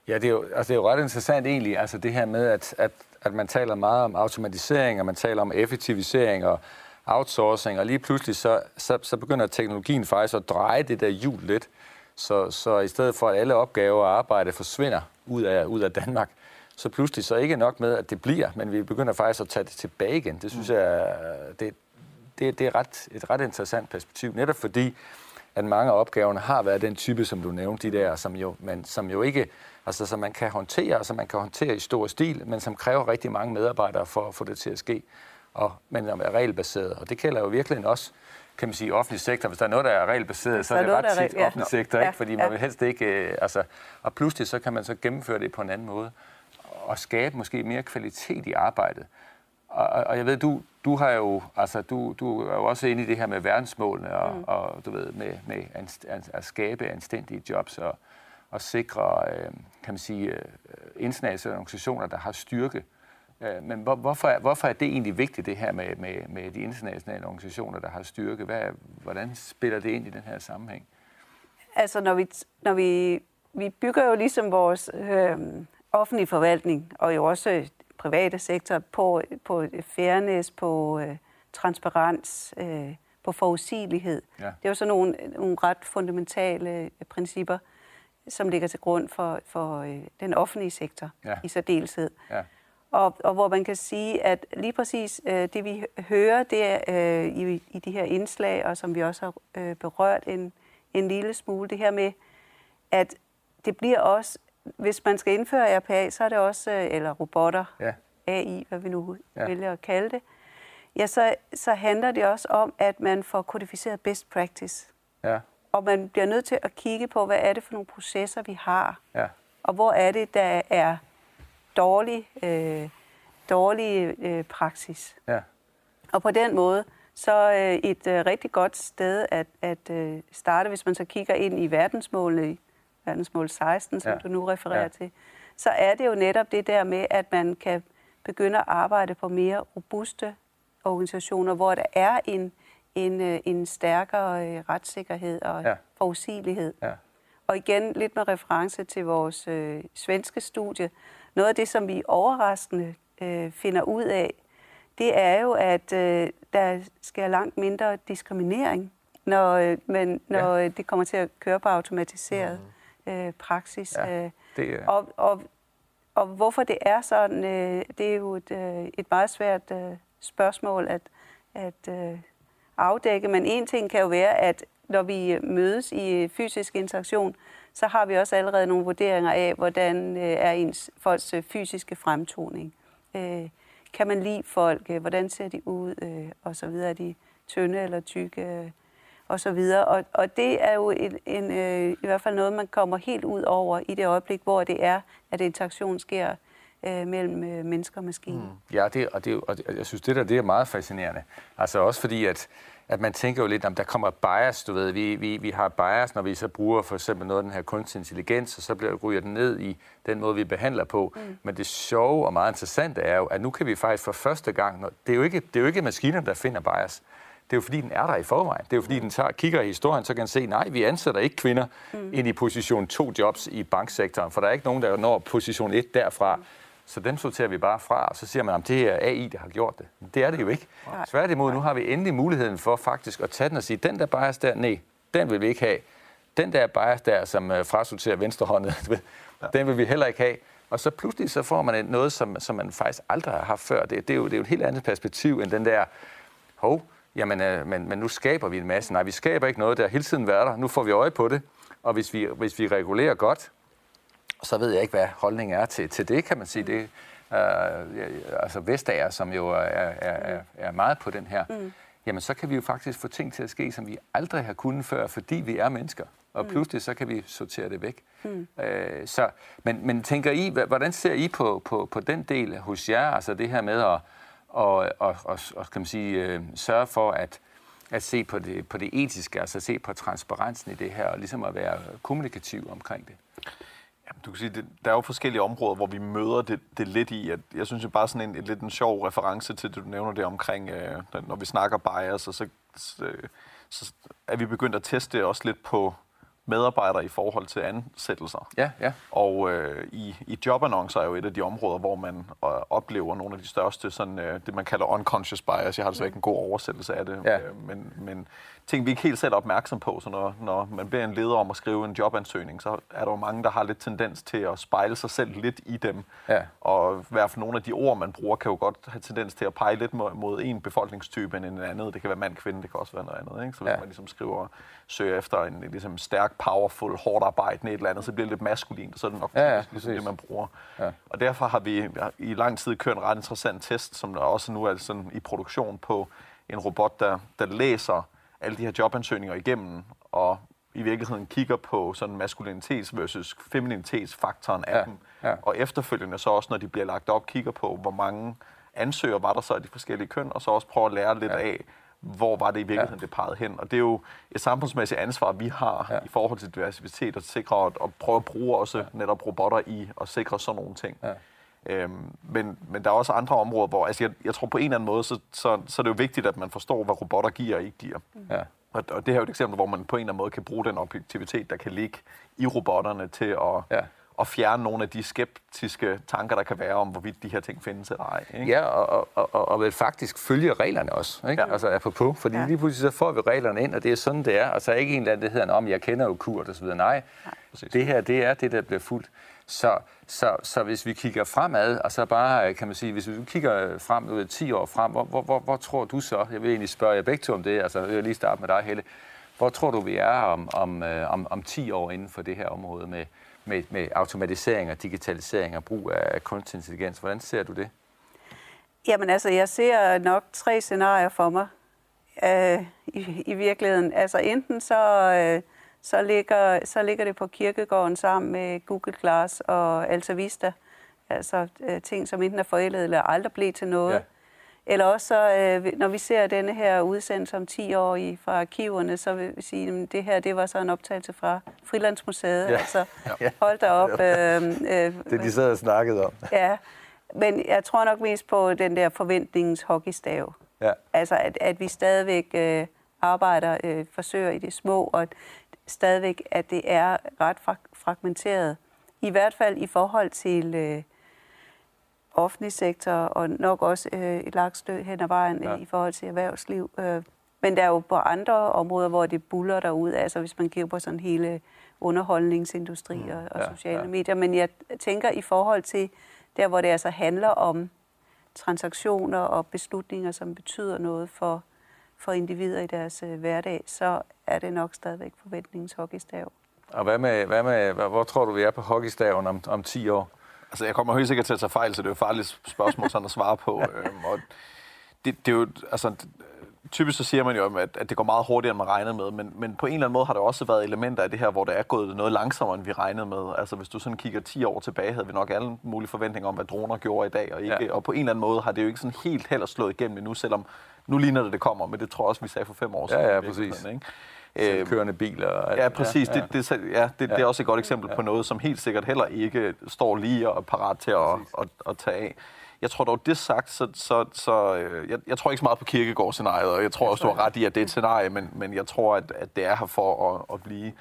Ja, det er, jo, altså det er jo ret interessant egentlig, altså det her med, at, at, at man taler meget om automatisering, og man taler om effektivisering og outsourcing, og lige pludselig så, så, så begynder teknologien faktisk at dreje det der hjul lidt, så, så i stedet for, at alle opgaver og arbejde forsvinder ud af, ud af Danmark, så pludselig så ikke nok med, at det bliver, men vi begynder faktisk at tage det tilbage igen. Det synes jeg, det, det, det er ret, et ret interessant perspektiv, netop fordi, at mange af opgaverne har været den type, som du nævnte, de der, som jo, men, som jo ikke altså som man kan håndtere, og som man kan håndtere i stor stil, men som kræver rigtig mange medarbejdere for at få det til at ske, og, men er regelbaseret. Og det gælder jo virkelig også kan man sige, offentlig sektor. Hvis der er noget, der er regelbaseret, så er, det ret tit ja. offentlig sektor, ikke? fordi man ja. vil helst ikke... Øh, altså, og pludselig så kan man så gennemføre det på en anden måde, og skabe måske mere kvalitet i arbejdet. og, og jeg ved, du, du har jo, altså du, du er jo også inde i det her med verdensmålene, og, mm. og du ved, med, med at, skabe anstændige jobs, og, og sikre, øh, kan man sige, øh, internationale organisationer, der har styrke. Øh, men hvor, hvorfor, er, hvorfor er det egentlig vigtigt, det her med, med, med de internationale organisationer, der har styrke? Hvad, hvordan spiller det ind i den her sammenhæng? Altså, når vi, når vi, vi bygger jo ligesom vores øh, offentlige forvaltning, og jo også private sektor, på, på fairness, på øh, transparens, øh, på forudsigelighed. Ja. Det er jo sådan nogle, nogle ret fundamentale principper, som ligger til grund for, for øh, den offentlige sektor ja. i særdeleshed. Ja. Og, og hvor man kan sige, at lige præcis øh, det, vi hører det er, øh, i, i de her indslag, og som vi også har øh, berørt en, en lille smule, det her med, at det bliver også, hvis man skal indføre RPA, så er det også, øh, eller robotter, ja. AI, hvad vi nu ja. vælger at kalde det, ja, så, så handler det også om, at man får kodificeret best practice. Ja. Og man bliver nødt til at kigge på, hvad er det for nogle processer, vi har. Ja. Og hvor er det, der er dårlig, øh, dårlig øh, praksis. Ja. Og på den måde, så øh, et øh, rigtig godt sted at, at øh, starte, hvis man så kigger ind i verdensmålene, verdensmål 16, som ja. du nu refererer ja. til, så er det jo netop det der med, at man kan begynde at arbejde på mere robuste organisationer, hvor der er en, en, øh, en stærkere øh, retssikkerhed og ja. forudsigelighed. Ja. Og igen lidt med reference til vores øh, svenske studie. Noget af det, som vi overraskende øh, finder ud af, det er jo, at øh, der sker langt mindre diskriminering, når, øh, men, når ja. det kommer til at køre på automatiseret mm. Øh, praksis. Ja, øh. det er... og, og, og hvorfor det er sådan, øh, det er jo et, øh, et meget svært øh, spørgsmål at, at øh, afdække. Men en ting kan jo være, at når vi mødes i fysisk interaktion, så har vi også allerede nogle vurderinger af, hvordan øh, er ens folks øh, fysiske fremtoning. Øh, kan man lide folk? Hvordan ser de ud? Og så videre. Er de tynde eller tykke? Og så videre. Og, og det er jo en, en, i hvert fald noget, man kommer helt ud over i det øjeblik, hvor det er, at interaktion sker mellem mennesker og maskine. Mm. Ja, det, og, det, og jeg synes, det der det er meget fascinerende. Altså også fordi, at at man tænker jo lidt, om der kommer bias, du ved, vi, vi, vi har bias, når vi så bruger for eksempel noget af den her kunstig intelligens, og så bliver, ryger den ned i den måde, vi behandler på. Mm. Men det sjove og meget interessante er jo, at nu kan vi faktisk for første gang, det er jo ikke, det er jo ikke maskinen, der finder bias, det er jo fordi, den er der i forvejen. Det er jo fordi, den tager, kigger i historien, så kan den se, nej, vi ansætter ikke kvinder mm. ind i position 2 jobs i banksektoren, for der er ikke nogen, der når position 1 derfra. Mm. Så den sorterer vi bare fra, og så siger man, at det er AI, der har gjort det. Det er det jo ikke. Tværtimod, nu har vi endelig muligheden for faktisk at tage den og sige, den der bias der, nej, den vil vi ikke have. Den der bias der, som øh, frasorterer venstrehåndet, den vil vi heller ikke have. Og så pludselig så får man noget, som, som man faktisk aldrig har haft før. Det, det, er jo, det er jo et helt andet perspektiv end den der, hov, jamen, øh, men, men nu skaber vi en masse. Nej, vi skaber ikke noget, der hele tiden været der. Nu får vi øje på det. Og hvis vi, hvis vi regulerer godt, så ved jeg ikke, hvad holdningen er til, til det, kan man sige. Det, øh, altså Vestager, som jo er, er, er meget på den her, mm. jamen så kan vi jo faktisk få ting til at ske, som vi aldrig har kunnet før, fordi vi er mennesker. Og mm. pludselig så kan vi sortere det væk. Mm. Øh, så, men, men tænker I, hvordan ser I på, på, på den del hos jer, altså det her med at og, og, og, og kan man sige, øh, sørge for at, at se på det, på det etiske, altså se på transparensen i det her, og ligesom at være kommunikativ omkring det? Jamen, du kan sige, det, der er jo forskellige områder, hvor vi møder det, det lidt i. At jeg synes jo bare sådan en, en lidt en sjov reference til det, du nævner det omkring, øh, når vi snakker bias, og så, så, så er vi begyndt at teste også lidt på medarbejdere i forhold til ansættelser. Ja, ja. Og øh, i, i jobannoncer er jo et af de områder, hvor man øh, oplever nogle af de største, sådan, øh, det man kalder unconscious bias. Jeg har altså ikke en god oversættelse af det, ja. øh, men, men ting, vi ikke helt selv er opmærksom på. Så når, når man beder en leder om at skrive en jobansøgning, så er der jo mange, der har lidt tendens til at spejle sig selv lidt i dem. Ja. Og i hvert fald nogle af de ord, man bruger, kan jo godt have tendens til at pege lidt mod, mod en befolkningstype end en anden. Det kan være mand, kvinde, det kan også være noget andet. Ikke? Så hvis ja. man ligesom skriver, søger efter en ligesom stærk, powerful, hårdt arbejdende et eller andet, så bliver det lidt maskulin, så er det nok ja, ja, ligesom det, man bruger. Ja. Og derfor har vi i lang tid kørt en ret interessant test, som der også nu er sådan i produktion på en robot, der, der læser alle de her jobansøgninger igennem, og i virkeligheden kigger på sådan maskulinitets versus femininitetsfaktoren af ja, dem, ja. og efterfølgende så også, når de bliver lagt op, kigger på, hvor mange ansøger var der så af de forskellige køn, og så også prøve at lære lidt Ja. af, hvor var det i virkeligheden, ja. det pegede hen. Og det er jo et samfundsmæssigt ansvar, vi har. Ja. i forhold til diversitet, at sikre at, at prøve at bruge også ja. netop robotter i at sikre sådan nogle ting. Ja. Øhm, men, men der er også andre områder, hvor altså jeg, jeg tror på en eller anden måde, så, så, så er det jo vigtigt, at man forstår, hvad robotter giver og ikke giver. Ja. Og, og det her er jo et eksempel, hvor man på en eller anden måde kan bruge den objektivitet, der kan ligge i robotterne til at, Ja. at fjerne nogle af de skeptiske tanker, der kan være om, hvorvidt de her ting findes eller ej. Ikke? Ja, og, og, og, og vil faktisk følge reglerne også, ikke? Ja. Altså apropos, fordi Ja. lige pludselig så får vi reglerne ind, og det er sådan, det er, og så er ikke en eller anden, der hedder, om jeg kender jo Kurt og så videre. Nej, Præcis. det her, det er det, der bliver fuldt. Så, så, så hvis vi kigger fremad, og så bare, kan man sige, hvis vi kigger frem ud 10 år frem, hvor, hvor, hvor, hvor tror du så, jeg vil egentlig spørge jer begge to om det, altså jeg vil lige starte med dig, Helle, hvor tror du, vi er om, om, øh, om, om 10 år inden for det her område med, med, med automatisering og digitalisering og brug af kunstig intelligens? Hvordan ser du det? Jamen altså, jeg ser nok tre scenarier for mig øh, i, i virkeligheden. Altså enten så, øh, så, ligger, så ligger det på kirkegården sammen med Google Glass og Alta Vista. Altså øh, ting, som enten er forældet eller aldrig blev til noget. Ja. Eller også, så, øh, når vi ser denne her udsendelse om 10 år i, fra arkiverne, så vil vi sige, at det her det var så en optagelse fra Frilandsmuseet. Ja. Altså, Ja. hold da op. Øh, øh, Det, de sad og snakkede om. Ja, men jeg tror nok mest på den der forventningens hockeystav. Ja. Altså, at, at vi stadigvæk øh, arbejder, øh, forsøger i det små, og at stadigvæk, at det er ret frag- fragmenteret. I hvert fald i forhold til øh, offentlig sektor, og nok også øh, et langt stykke hen ad vejen Ja. ja. i forhold til erhvervsliv. Øh, men der er jo på andre områder, hvor det buller derud, altså hvis man kigger på sådan hele underholdningsindustri mm, og, og ja, sociale ja. medier. Men jeg tænker i forhold til der, hvor det altså handler om transaktioner og beslutninger, som betyder noget for, for individer i deres øh, hverdag, så er det nok stadigvæk forventningens hockeystav. Og hvad med, hvad med, hvor tror du, vi er på hockeystaven om, om 10 år? Altså, jeg kommer helt sikkert til at tage fejl, så det er jo et farligt spørgsmål sådan at svare på. øhm, og det, det er jo, altså, typisk så siger man jo, at, at det går meget hurtigere, end man regnede med, men, men på en eller anden måde har der også været elementer af det her, hvor det er gået noget langsommere, end vi regnede med. Altså, hvis du sådan kigger 10 år tilbage, havde vi nok alle mulige forventninger om, hvad droner gjorde i dag, og, ikke, ja. og på en eller anden måde har det jo ikke sådan helt heller slået igennem endnu, selvom nu ligner det, det kommer, men det tror jeg også, vi sagde for fem år siden. ja, virkeligheden, præcis. Ikke? Øh, Øhm, kørende biler og alt Ja, præcis. Ja, Ja, Det, det, ja, det, ja. det er også et godt eksempel ja. på noget, som helt sikkert heller ikke står lige og er parat til at, at, at tage af. Jeg tror dog, det sagt, så, så, så øh, jeg, jeg tror ikke så meget på kirkegård-scenariet, og jeg tror også, du har ret i, at det er et scenarie, men, men jeg tror, at, at det er her for at, at blive.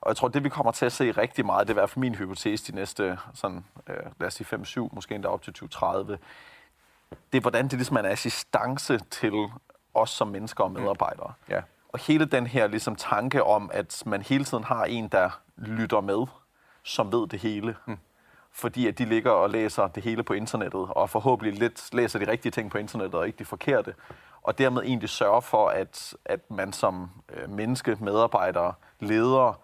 Og jeg tror, det vi kommer til at se rigtig meget, det er i hvert fald min hypotese de næste, sådan, øh, lad os sige 5-7, måske endda op til 2030, det er, hvordan det ligesom er en assistance til os som mennesker og medarbejdere. Ja. Og hele den her ligesom, tanke om, at man hele tiden har en, der lytter med, som ved det hele. Mm. Fordi at de ligger og læser det hele på internettet, og forhåbentlig lidt læser de rigtige ting på internettet, og ikke de forkerte. Og dermed egentlig sørge for, at, at man som øh, menneske, medarbejder, leder,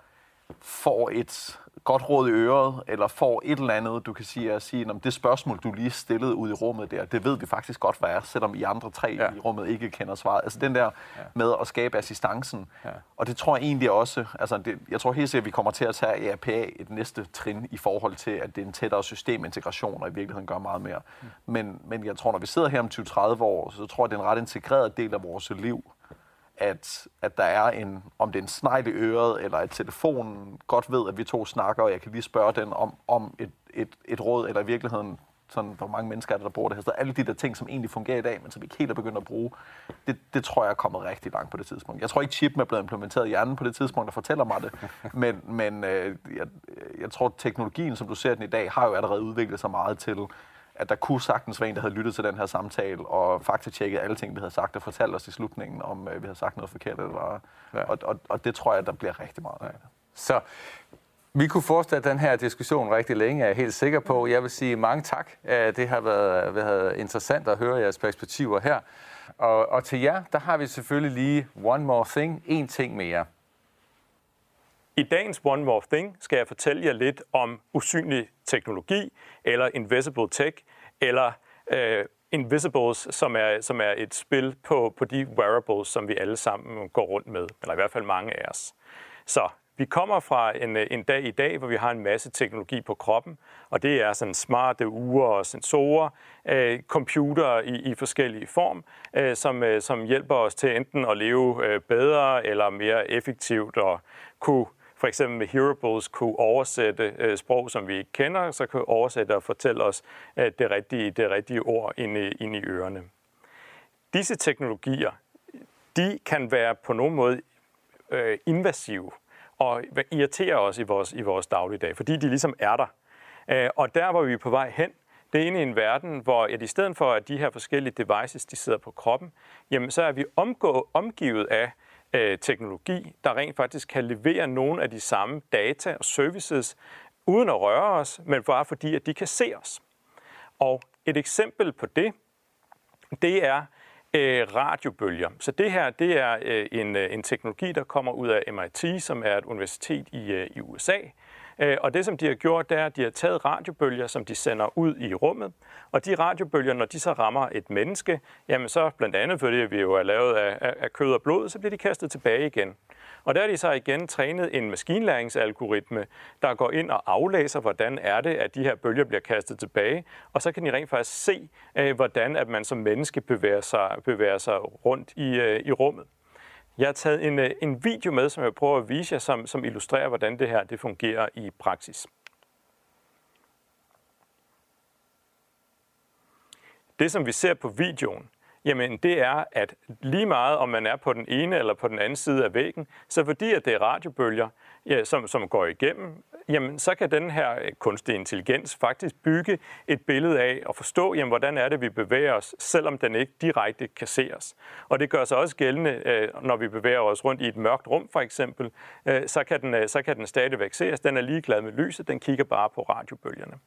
får et godt råd i øret, eller får et eller andet, du kan sige, at sige, om det spørgsmål, du lige stillede ud i rummet der, det ved vi faktisk godt, hvad er, selvom I andre tre Ja. i rummet ikke kender svaret. Altså den der Ja. med at skabe assistancen. Ja. Og det tror jeg egentlig også, altså det, jeg tror helt sikkert, at vi kommer til at tage RPA et næste trin i forhold til, at det er en tættere systemintegration, og i virkeligheden gør meget mere. Mm. Men, men jeg tror, når vi sidder her om 20-30 år, så tror jeg, det er en ret integreret del af vores liv, at, at der er en, om det er en snegl i øret, eller at telefonen godt ved, at vi to snakker, og jeg kan lige spørge den om, om et, et, et råd, eller i virkeligheden, sådan, hvor mange mennesker er der, der bor det her. sted. alle de der ting, som egentlig fungerer i dag, men som vi ikke helt er begyndt at bruge, det, det tror jeg er kommet rigtig langt på det tidspunkt. Jeg tror ikke, chippen er blevet implementeret i hjernen på det tidspunkt, der fortæller mig det, men, men øh, jeg, jeg tror, teknologien, som du ser den i dag, har jo allerede udviklet sig meget til, at der kunne sagtens være en, der havde lyttet til den her samtale, og faktatjekket alle ting, vi havde sagt, og fortalt os i slutningen, om øh, vi havde sagt noget forkert. Eller, Ja. ja. og, og, og det tror jeg, der bliver rigtig meget af. Så vi kunne fortsætte den her diskussion rigtig længe, er jeg helt sikker på. Jeg vil sige mange tak. Det har været, været interessant at høre jeres perspektiver her. Og, og til jer, der har vi selvfølgelig lige one more thing, en ting mere. I dagens One More Thing skal jeg fortælle jer lidt om usynlig teknologi, eller Invisible Tech, eller øh, Invisibles, som er, som er et spil på, på de wearables, som vi alle sammen går rundt med, eller i hvert fald mange af os. Så Vi kommer fra en, en dag i dag, hvor vi har en masse teknologi på kroppen, og det er sådan smarte ure og sensorer, øh, computer i, i forskellige form, øh, som, øh, som hjælper os til enten at leve øh, bedre eller mere effektivt og kunne for eksempel med Hearables kunne oversætte øh, sprog, som vi ikke kender, så kunne oversætte og fortælle os øh, det, rigtige, det rigtige ord ind i, i ørerne. Disse teknologier, de kan være på nogen måde øh, invasive og irriterer os i vores, i vores dagligdag, fordi de ligesom er der. Øh, og der, hvor vi er på vej hen, det er inde i en verden, hvor at i stedet for, at de her forskellige devices, de sidder på kroppen, jamen så er vi omgå, omgivet af øh, teknologi, der rent faktisk kan levere nogle af de samme data og services, uden at røre os, men bare fordi, at de kan se os. Og et eksempel på det, det er øh, radiobølger. Så det her, det er øh, en, øh, en teknologi, der kommer ud af MIT, som er et universitet i, øh, i USA, Øh, Øh, og det, som de har gjort, det er, at de har taget radiobølger, som de sender ud i rummet. Og de radiobølger, når de så rammer et menneske, jamen så blandt andet, fordi vi jo er lavet af, af kød og blod, så bliver de kastet tilbage igen. Og der har de så igen trænet en maskinlæringsalgoritme, der går ind og aflæser, hvordan er det, at de her bølger bliver kastet tilbage. Og så kan de rent faktisk se, øh, hvordan at man som menneske bevæger sig, bevæger sig rundt i, øh, i rummet. Jeg har taget en, øh, en video med, som jeg prøver at vise jer, som, som illustrerer, hvordan det her det fungerer i praksis. Det, som vi ser på videoen, jamen det er, at lige meget om man er på den ene eller på den anden side af væggen, så fordi at det er radiobølger, ja, som, som går igennem, jamen så kan den her øh, kunstig kunstige intelligens faktisk bygge et billede af og forstå, jamen, hvordan er det, vi bevæger os, selvom den ikke direkte kan se os. Og det gør sig også gældende, øh, når vi bevæger os rundt i et mørkt rum for eksempel, øh, så kan den, så kan den stadigvæk se os. Den er ligeglad med lyset, den kigger bare på radiobølgerne.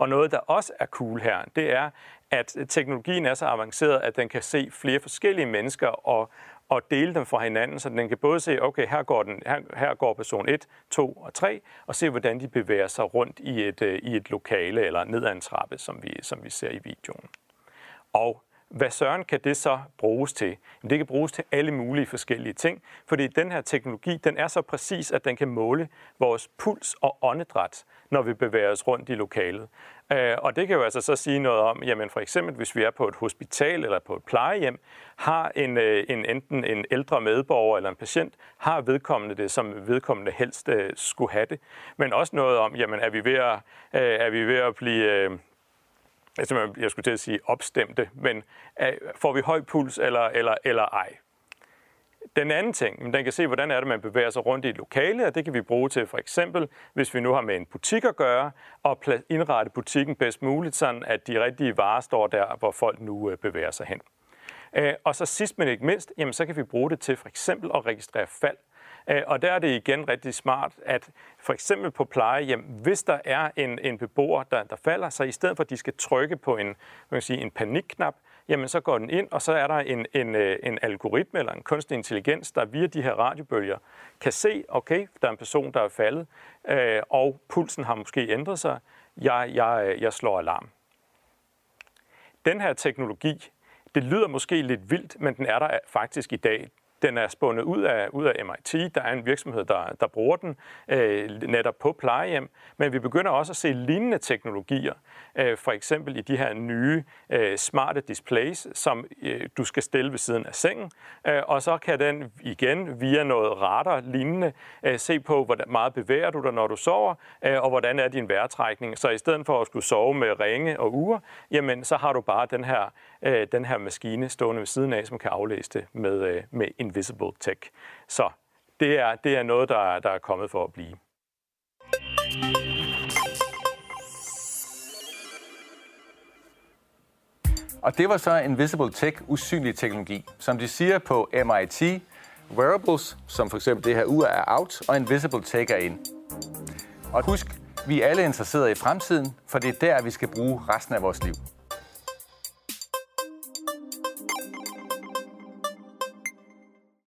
Og noget, der også er cool her, det er, at teknologien er så avanceret, at den kan se flere forskellige mennesker og, og dele dem fra hinanden, så den kan både se, okay, her går, den, her, her går person 1, 2 og 3, og se, hvordan de bevæger sig rundt i et, øh, i et lokale eller ned ad en trappe, som vi, som vi ser i videoen. Og hvad søren kan det så bruges til? Det kan bruges til alle mulige forskellige ting, fordi den her teknologi den er så præcis, at den kan måle vores puls og åndedræt, når vi bevæger os rundt i lokalet. Øh, og det kan jo altså så sige noget om, jamen for eksempel hvis vi er på et hospital eller på et plejehjem, har en, øh, en enten en ældre medborger eller en patient, har vedkommende det, som vedkommende helst øh, skulle have det. Men også noget om, jamen er vi ved at, øh, er vi ved at blive altså, jeg skulle til at sige opstemte, men øh, får vi høj puls eller, eller, eller ej? Den anden ting, den kan se, hvordan er det, man bevæger sig rundt i et lokale, og det kan vi bruge til for eksempel, hvis vi nu har med en butik at gøre, og indrette butikken bedst muligt, sådan at de rigtige varer står der, hvor folk nu øh, bevæger sig hen. Øh, og så sidst men ikke mindst, jamen, så kan vi bruge det til for eksempel at registrere fald. Øh, og der er det igen rigtig smart, at for eksempel på plejehjem, hvis der er en, en beboer, der, der falder, så i stedet for at de skal trykke på en, man kan sige, en panikknap, jamen så går den ind, og så er der en, en, øh, en algoritme eller en kunstig intelligens, der via de her radiobølger kan se, okay, der er en person, der er faldet, øh, og pulsen har måske ændret sig. Jeg, jeg, øh, jeg slår alarm. Den her teknologi, det lyder måske lidt vildt, men den er der faktisk i dag. Den er spundet ud af, ud af MIT. Der er en virksomhed, der, der bruger den øh, netop på plejehjem. Men vi begynder også at se lignende teknologier. Øh, for eksempel i de her nye øh, smarte displays, som øh, du skal stille ved siden af sengen. Øh, og så kan den igen via noget radar lignende øh, se på, hvor meget bevæger du dig, når du sover, øh, og hvordan er din vejrtrækning. Så i stedet for at skulle sove med ringe og ure, jamen så har du bare den her, øh, den her maskine stående ved siden af, som kan aflæse det med, øh, med Invisible Tech. Så det er, det er noget, der, der er kommet for at blive. Og det var så Invisible Tech, usynlig teknologi. Som de siger på MIT, wearables, som for eksempel det her ur, er out, og Invisible Tech er in. Og husk, vi er alle interesserede i fremtiden, for det er der, vi skal bruge resten af vores liv.